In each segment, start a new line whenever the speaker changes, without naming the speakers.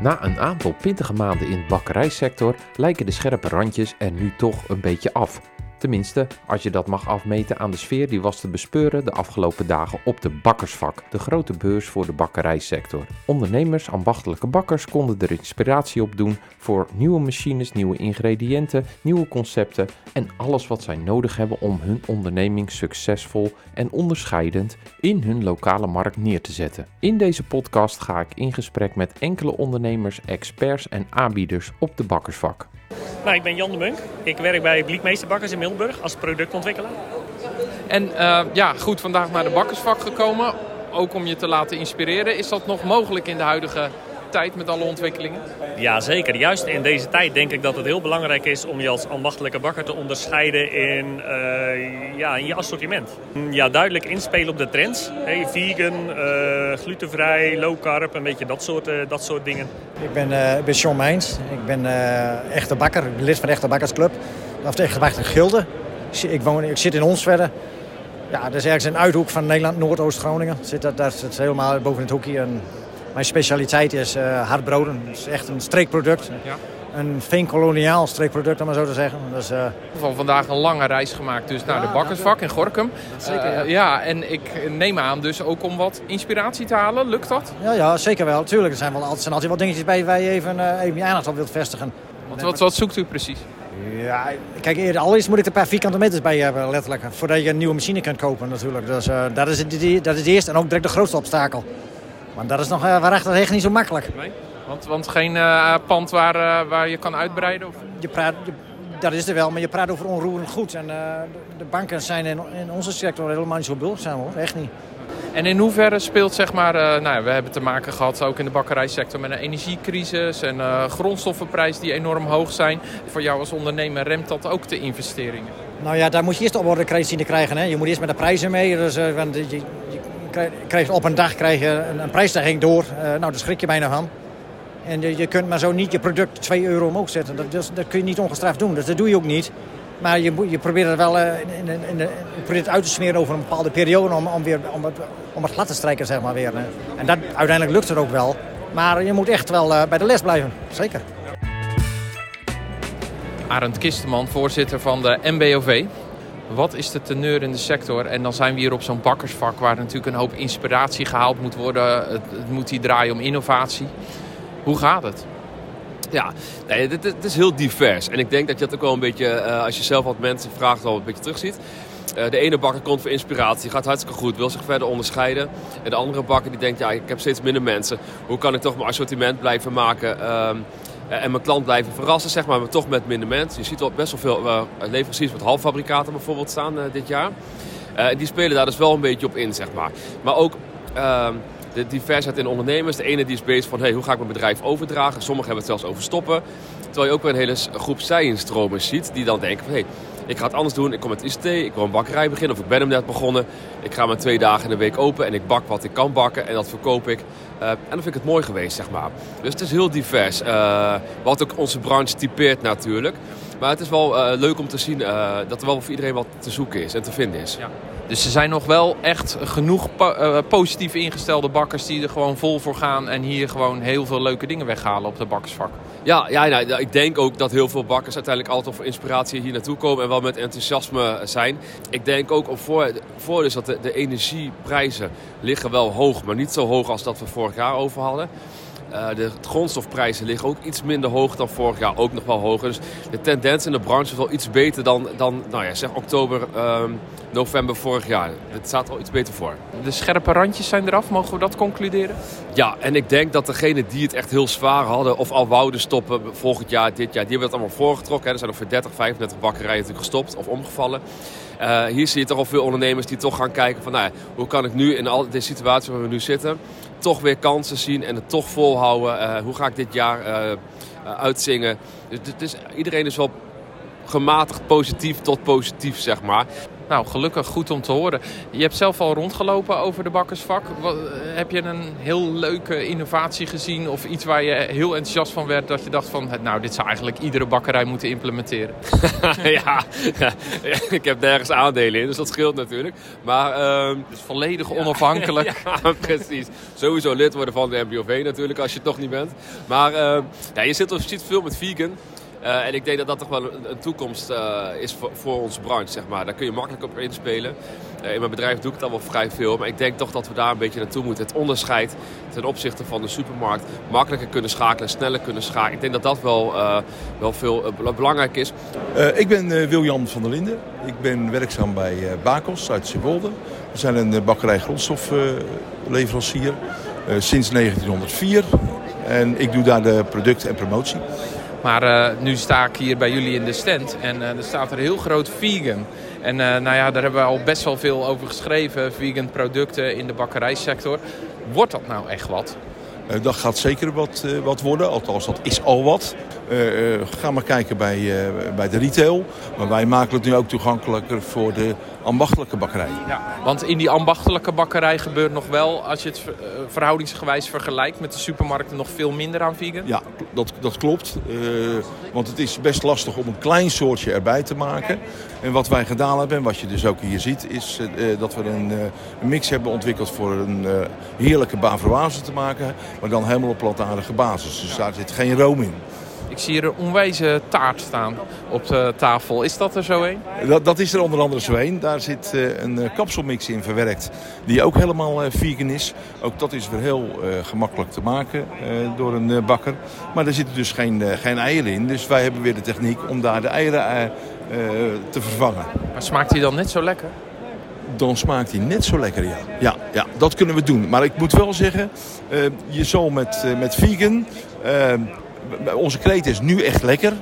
Na een aantal pittige maanden in de bakkerijsector lijken de scherpe randjes er nu toch een beetje af. Tenminste, als je dat mag afmeten aan de sfeer die was te bespeuren de afgelopen dagen op de Bakkersvak, de grote beurs voor de bakkerijsector. Ondernemers, ambachtelijke bakkers konden er inspiratie op doen voor nieuwe machines, nieuwe ingrediënten, nieuwe concepten en alles wat zij nodig hebben om hun onderneming succesvol en onderscheidend in hun lokale markt neer te zetten. In deze podcast ga ik in gesprek met enkele ondernemers, experts en aanbieders op de Bakkersvak.
Nou, ik ben Jan de Munk. Ik werk bij Bliekmeesterbakkers in Middelburg als productontwikkelaar.
En eh, ja, goed, vandaag naar de bakkersvak gekomen. Ook om je te laten inspireren. Is dat nog mogelijk in de huidige tijd met alle ontwikkelingen?
Ja, zeker. Juist in deze tijd denk ik dat het heel belangrijk is om je als ambachtelijke bakker te onderscheiden in, uh, ja, in je assortiment. Ja, duidelijk inspelen op de trends. Hey, vegan, uh, glutenvrij, low carb, een beetje dat soort, uh, dat soort dingen.
Ik ben, ik ben Sean Meijns. Ik ben echte bakker. Ik ben lid van de Echte Bakkersclub. Of de Echte Bakker Gilde. Ik, woon, ik zit in Onsverre. Ja, dat is ergens een uithoek van Nederland, Noordoost-Groningen. Zit dat, daar zit helemaal boven het hoekje. En mijn specialiteit is uh, hardbroden. Het is echt een streekproduct. Ja. Een veenkoloniaal streekproduct, om maar zo te zeggen. Dus, uh...
Van vandaag een lange reis gemaakt dus naar de bakkersvak in Gorkum.
Zeker, ja.
Uh, ja. en ik neem aan dus ook om wat inspiratie te halen. Lukt dat?
Ja, ja zeker wel. Tuurlijk, er zijn, wel, er zijn altijd wat dingetjes bij waar je even, uh, even je aandacht op wilt vestigen.
Wat, wat, wat zoekt u precies?
Ja, kijk, eerder, allereerst moet ik er een paar vierkante meters bij hebben, letterlijk. Voordat je een nieuwe machine kunt kopen natuurlijk. Dus dat, is de, dat is de eerste en ook direct de grootste obstakel. Maar dat is nog uh, waarachtig echt niet zo makkelijk.
Nee? Want, want geen uh, pand waar, uh, waar je kan uitbreiden? Of?
Je praat, je, dat is er wel, maar je praat over onroerend goed. En de, de, banken zijn in, in, onze sector helemaal niet zo behulpzaam hoor, echt niet.
En in hoeverre speelt, zeg maar, nou, we hebben te maken gehad ook in de bakkerijsector met een energiecrisis en grondstoffenprijzen die enorm hoog zijn. Voor jou als ondernemer remt dat ook de investeringen?
Nou ja, daar moet je eerst op orde zien te krijgen. Hè. Je moet eerst met de prijzen mee. Dus, want je, je, krijgt op een dag krijg je een, een prijsstijging door. Uh, nou, daar schrik je bijna van. En je, je, kunt maar zo niet je product 2 euro omhoog zetten. Dat, dat, kun je niet ongestraft doen. Dus dat doe je ook niet. Maar je, je probeert het wel uh, in, in, in, probeert het uit te smeren over een bepaalde periode... om, om, weer, om, het, om het glad te strijken, zeg maar, weer. Hè. En dat, uiteindelijk lukt het ook wel. Maar je moet echt wel bij de les blijven. Zeker.
Arend Kisteman, voorzitter van de MBOV. Wat is de teneur in de sector? En dan zijn we hier op zo'n bakkersvak waar natuurlijk een hoop inspiratie gehaald moet worden. Het, het moet hier draaien om innovatie. Hoe gaat het?
Ja, nee, het, het, is heel divers. En ik denk dat je dat ook wel een beetje, uh, als je zelf wat mensen vraagt, wel een beetje terugziet. Uh, de ene bakker komt voor inspiratie, gaat hartstikke goed, wil zich verder onderscheiden. En de andere bakker die denkt, ja, ik heb steeds minder mensen. Hoe kan ik toch mijn assortiment blijven maken? Uh, en mijn klant blijven verrassen, zeg maar, maar toch met minder mensen. Je ziet wel best wel veel uh, leveranciers met halffabrikaten bijvoorbeeld staan uh, dit jaar. Die spelen daar dus wel een beetje op in, zeg maar. Maar ook ehm, de diversiteit in ondernemers. De ene die is bezig van, hey, hoe ga ik mijn bedrijf overdragen? Sommigen hebben het zelfs over stoppen. Terwijl je ook weer een hele groep zij-instromers ziet die dan denken van... Hey, ik ga het anders doen. Ik kom met ICT, ik wil een bakkerij beginnen of ik ben hem net begonnen. Ik ga mijn twee dagen in de week open en ik bak wat ik kan bakken en dat verkoop ik. Uh, en dan vind ik het mooi geweest, zeg maar. Dus het is heel divers. Uh, wat ook onze branche typeert natuurlijk. Maar het is wel uh, leuk om te zien dat er wel voor iedereen wat te zoeken is en te vinden is. Ja.
Dus er zijn nog wel echt genoeg po positief ingestelde bakkers die er gewoon vol voor gaan en hier gewoon heel veel leuke dingen weghalen op de bakkersvak.
Ja, ja nou, ik denk ook dat heel veel bakkers uiteindelijk altijd voor inspiratie hier naartoe komen en wel met enthousiasme zijn. Ik denk ook op voor, voor dus dat de, de energieprijzen liggen wel hoog, maar niet zo hoog als dat we vorig jaar over hadden. Uh, de grondstofprijzen liggen ook iets minder hoog dan vorig jaar, ook nog wel hoger. Dus de tendens in de branche is wel iets beter dan, dan nou ja, zeg oktober, uh, november vorig jaar. Het staat al iets beter voor.
De scherpe randjes zijn eraf, mogen we dat concluderen?
Ja, en ik denk dat degenen die het echt heel zwaar hadden of al wouden stoppen volgend jaar, dit jaar, die hebben het allemaal voorgetrokken. Hè. Er zijn voor 30, 35 bakkerijen natuurlijk gestopt of omgevallen. Uh, hier zie je toch al veel ondernemers die toch gaan kijken van nou ja, hoe kan ik nu in al deze situatie waar we nu zitten toch weer kansen zien en het toch volhouden. Uh, hoe ga ik dit jaar uh, uitzingen? Dus, dus, iedereen is wel gematigd positief tot positief, zeg maar.
Nou, gelukkig goed om te horen. Je hebt zelf al rondgelopen over de bakkersvak. Wat, heb je een heel leuke innovatie gezien of iets waar je heel enthousiast van werd dat je dacht van, nou, dit zou eigenlijk iedere bakkerij moeten implementeren?
ja, ik heb nergens aandelen in, dus dat scheelt natuurlijk. Maar, um...
Dus volledig onafhankelijk.
ja, precies. Sowieso lid worden van de MBOV natuurlijk, als je het toch niet bent. Maar uh, ja, je, zit, je ziet veel met vegan. Uh, en ik denk dat dat toch wel een, toekomst uh, is voor, onze branche, zeg maar. Daar kun je makkelijk op inspelen. Uh, in mijn bedrijf doe ik al wel vrij veel. Maar ik denk toch dat we daar een beetje naartoe moeten. Het onderscheid ten opzichte van de supermarkt. Makkelijker kunnen schakelen, sneller kunnen schakelen. Ik denk dat dat wel, wel veel belangrijk is.
ik ben Wiljan van der Linden. Ik ben werkzaam bij Bakos uit Zeewolde. We zijn een bakkerij grondstofleverancier sinds 1904. En ik doe daar de product- en promotie.
Maar uh, nu sta ik hier bij jullie in de stand en uh, er staat er heel groot vegan. En uh, nou ja, daar hebben we al best wel veel over geschreven. Vegan producten in de bakkerijsector. Wordt dat nou echt wat?
dat gaat zeker wat, wat worden, althans dat is al wat. ga maar kijken bij, bij de retail. Maar wij maken het nu ook toegankelijker voor de ambachtelijke bakkerij.
Ja, want in die ambachtelijke bakkerij gebeurt nog wel, als je het verhoudingsgewijs vergelijkt met de supermarkten, nog veel minder aan vegan?
Ja, dat, dat klopt. Uh, want het is best lastig om een klein soortje erbij te maken. En wat wij gedaan hebben, en wat je dus ook hier ziet, is uh, dat we een, uh, een, mix hebben ontwikkeld voor een heerlijke bavaroise te maken. Maar dan helemaal op plantaardige basis. Dus daar zit geen room in.
Ik zie hier een onwijze taart staan op de tafel. Is dat er zo een?
Dat, dat is er onder andere zo een. Daar zit uh, een uh, kapselmix in verwerkt die ook helemaal uh, vegan is. Ook dat is weer heel gemakkelijk te maken door een bakker. Maar er zitten dus geen, geen eieren in. Dus wij hebben weer de techniek om daar de eieren te vervangen.
Maar smaakt hij dan net zo lekker?
dan smaakt hij net zo lekker, ja. Ja, ja dat kunnen we doen. Maar ik moet wel zeggen, je zal met, met vegan onze kreet is nu echt lekker.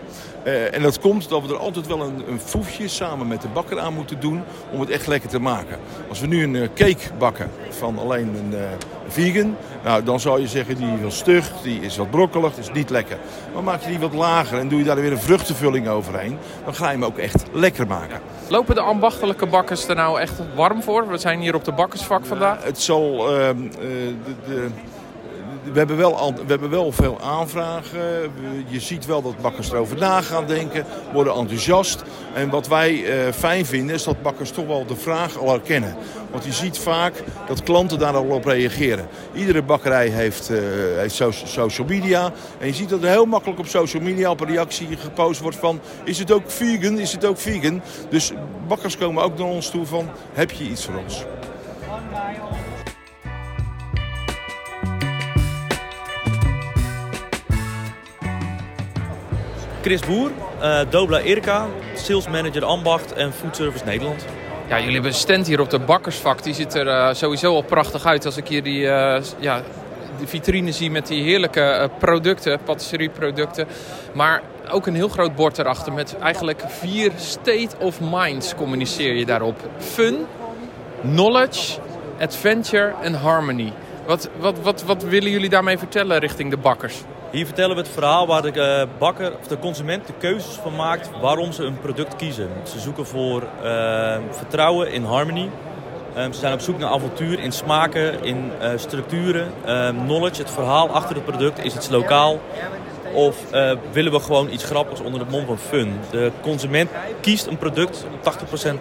Uh, en dat komt dat we er altijd wel een, een foefje samen met de bakker aan moeten doen om het echt lekker te maken. Als we nu een uh, cake bakken van alleen een uh, vegan, nou, dan zou je zeggen die is wat stug, die is wat brokkelig, is niet lekker. Maar maak je die wat lager en doe je daar weer een vruchtenvulling overheen, dan ga je hem ook echt lekker maken.
Lopen de ambachtelijke bakkers er nou echt warm voor? We zijn hier op de bakkersvak vandaag.
het zal ehm, de, de we hebben, wel, we hebben wel veel aanvragen. Je ziet wel dat bakkers erover na gaan denken, worden enthousiast. En wat wij eh, fijn vinden is dat bakkers toch wel de vraag al herkennen. Want je ziet vaak dat klanten daar al op reageren. Iedere bakkerij heeft, uh, heeft social media. En je ziet dat er heel makkelijk op social media op een reactie gepost wordt van... is het ook vegan? Is het ook vegan? Dus bakkers komen ook naar ons toe van heb je iets voor ons?
Chris Boer, uh, Dobla Erika, Sales Manager Ambacht en Food Service Nederland.
Ja, jullie hebben een stand hier op de bakkersvak. Die ziet er uh, sowieso al prachtig uit. Als ik hier die, uh, ja, de vitrine zie met die heerlijke producten, patisserieproducten. Maar ook een heel groot bord erachter met eigenlijk vier state of minds communiceer je daarop. Fun, knowledge, adventure en harmony. Wat, wat, wat, wat willen jullie daarmee vertellen richting de bakkers?
Hier vertellen we het verhaal waar de uh, bakker of de consument de keuzes van maakt waarom ze een product kiezen. Ze zoeken voor uh, vertrouwen in harmony. Um, ze zijn op zoek naar avontuur in smaken, in uh, structuren, um, knowledge, het verhaal achter het product. Is het lokaal? Of uh, willen we gewoon iets grappigs onder het mom van fun? De consument kiest een product op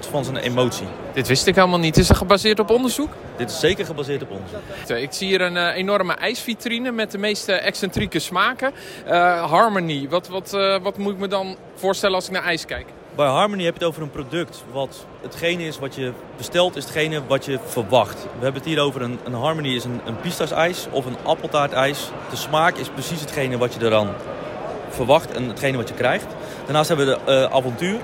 80% van zijn emotie.
Dit wist ik helemaal niet. Is dat gebaseerd op onderzoek?
Dit is zeker gebaseerd op onderzoek.
Ik zie hier een uh, enorme ijsvitrine met de meest excentrieke smaken. Uh, Harmony, wat, wat, wat moet ik me dan voorstellen als ik naar ijs kijk?
Bij Harmony heb je het over een product. Wat hetgene is wat je bestelt, is hetgene wat je verwacht. We hebben het hier over een, een Harmony is een, een pistasijs of een appeltaartijs. De smaak is precies hetgene wat je eraan verwacht en hetgene wat je krijgt. Daarnaast hebben we de uh, avontuur.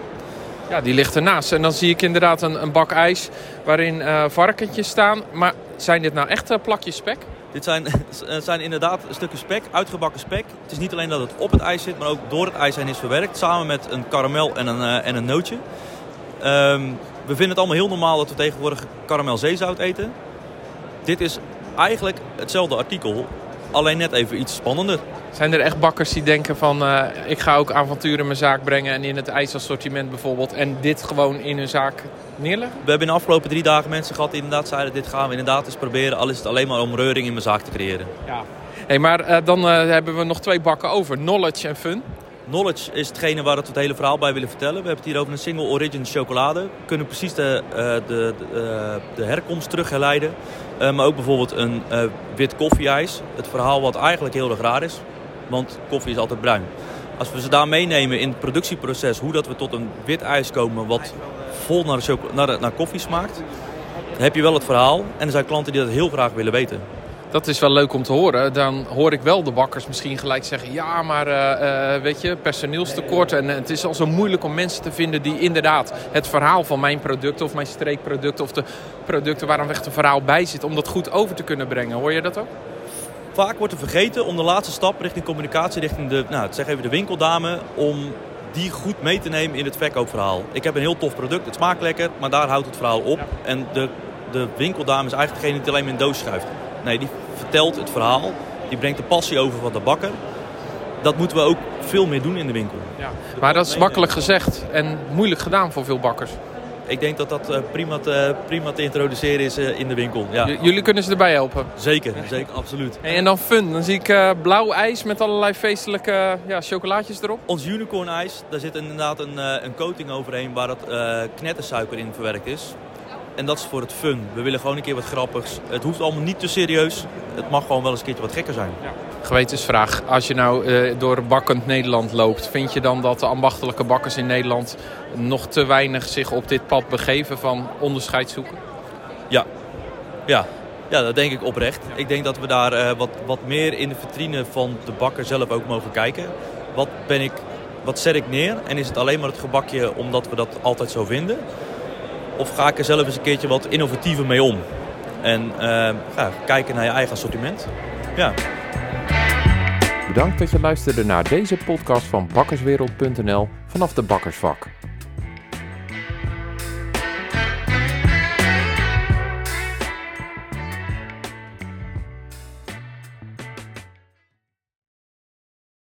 Ja, die ligt ernaast. En dan zie ik inderdaad een, een bak ijs waarin uh, varkentjes staan. Maar zijn dit nou echt uh, plakjes spek?
Dit zijn, zijn inderdaad stukken spek, uitgebakken spek. Het is niet alleen dat het op het ijs zit, maar ook door het ijs heen is verwerkt. Samen met een karamel en een, uh, en een nootje. Um, we vinden het allemaal heel normaal dat we tegenwoordig karamelzeezout eten. Dit is eigenlijk hetzelfde artikel, alleen net even iets spannender.
Zijn er echt bakkers die denken van uh, ik ga ook avonturen in mijn zaak brengen en in het ijsassortiment bijvoorbeeld en dit gewoon in hun zaak neerleggen?
We hebben in de afgelopen drie dagen mensen gehad die inderdaad zeiden dit gaan we inderdaad eens proberen, al is het alleen maar om reuring in mijn zaak te creëren.
Ja. Hey, maar uh, dan uh, hebben we nog twee bakken over, knowledge en fun.
Knowledge is hetgene waar we het hele verhaal bij willen vertellen. We hebben het hier over een single origin chocolade. We kunnen precies de, de, de, de herkomst teruggeleiden. maar ook bijvoorbeeld een wit koffieijs. Het verhaal wat eigenlijk heel erg raar is want koffie is altijd bruin. Als we ze daar meenemen in het productieproces, hoe dat we tot een wit ijs komen wat vol naar, naar, naar koffie smaakt, dan heb je wel het verhaal. En er zijn klanten die dat heel graag willen weten.
Dat is wel leuk om te horen. Dan hoor ik wel de bakkers misschien gelijk zeggen... ja, maar uh, uh, weet je, personeelstekort. En het is al zo moeilijk om mensen te vinden die inderdaad... het verhaal van mijn product of mijn streekproduct... of de producten waar een echt een verhaal bij zit... om dat goed over te kunnen brengen. Hoor je dat ook?
Vaak wordt er vergeten om de laatste stap richting communicatie, richting de, nou, zeg even de winkeldame, om die goed mee te nemen in het verkoopverhaal. Ik heb een heel tof product, het smaakt lekker, maar daar houdt het verhaal op. En de, de winkeldame is eigenlijk degene die het alleen maar in doos schuift. Nee, die vertelt het verhaal, die brengt de passie over van de bakker. Dat moeten we ook veel meer doen in de winkel.
Ja. Maar dat is makkelijk gezegd en moeilijk gedaan voor veel bakkers
ik denk dat dat eh, prima te, prima te introduceren is eh, in de winkel. Ja.
jullie kunnen ze erbij helpen?
Zeker, zeker absoluut.
En dan fun, dan zie ik uh, blauw ijs met allerlei feestelijke ja, chocolaatjes erop.
Ons unicorn ijs, daar zit inderdaad een, een coating overheen waar het knettersuiker in verwerkt is. En dat is voor het fun. We willen gewoon een keer wat grappigs. Het hoeft allemaal niet te serieus. Het mag gewoon wel eens een keertje wat gekker zijn. Ja.
Gewetensvraag. Als je nou uh, door bakkend Nederland loopt... vind je dan dat de ambachtelijke bakkers in Nederland... nog te weinig zich op dit pad begeven van onderscheid zoeken?
Ja. Ja, ja, dat denk ik oprecht. Ik denk dat we daar uh, wat, wat meer in de vitrine van de bakker zelf ook mogen kijken. Wat, ben ik, wat zet ik neer? En is het alleen maar het gebakje omdat we dat altijd zo vinden? Of ga ik er zelf eens een keertje wat innovatiever mee om? En uh, ja, kijken naar je eigen assortiment. Ja.
Bedankt dat je luisterde naar deze podcast van bakkerswereld.nl vanaf de bakkersvak.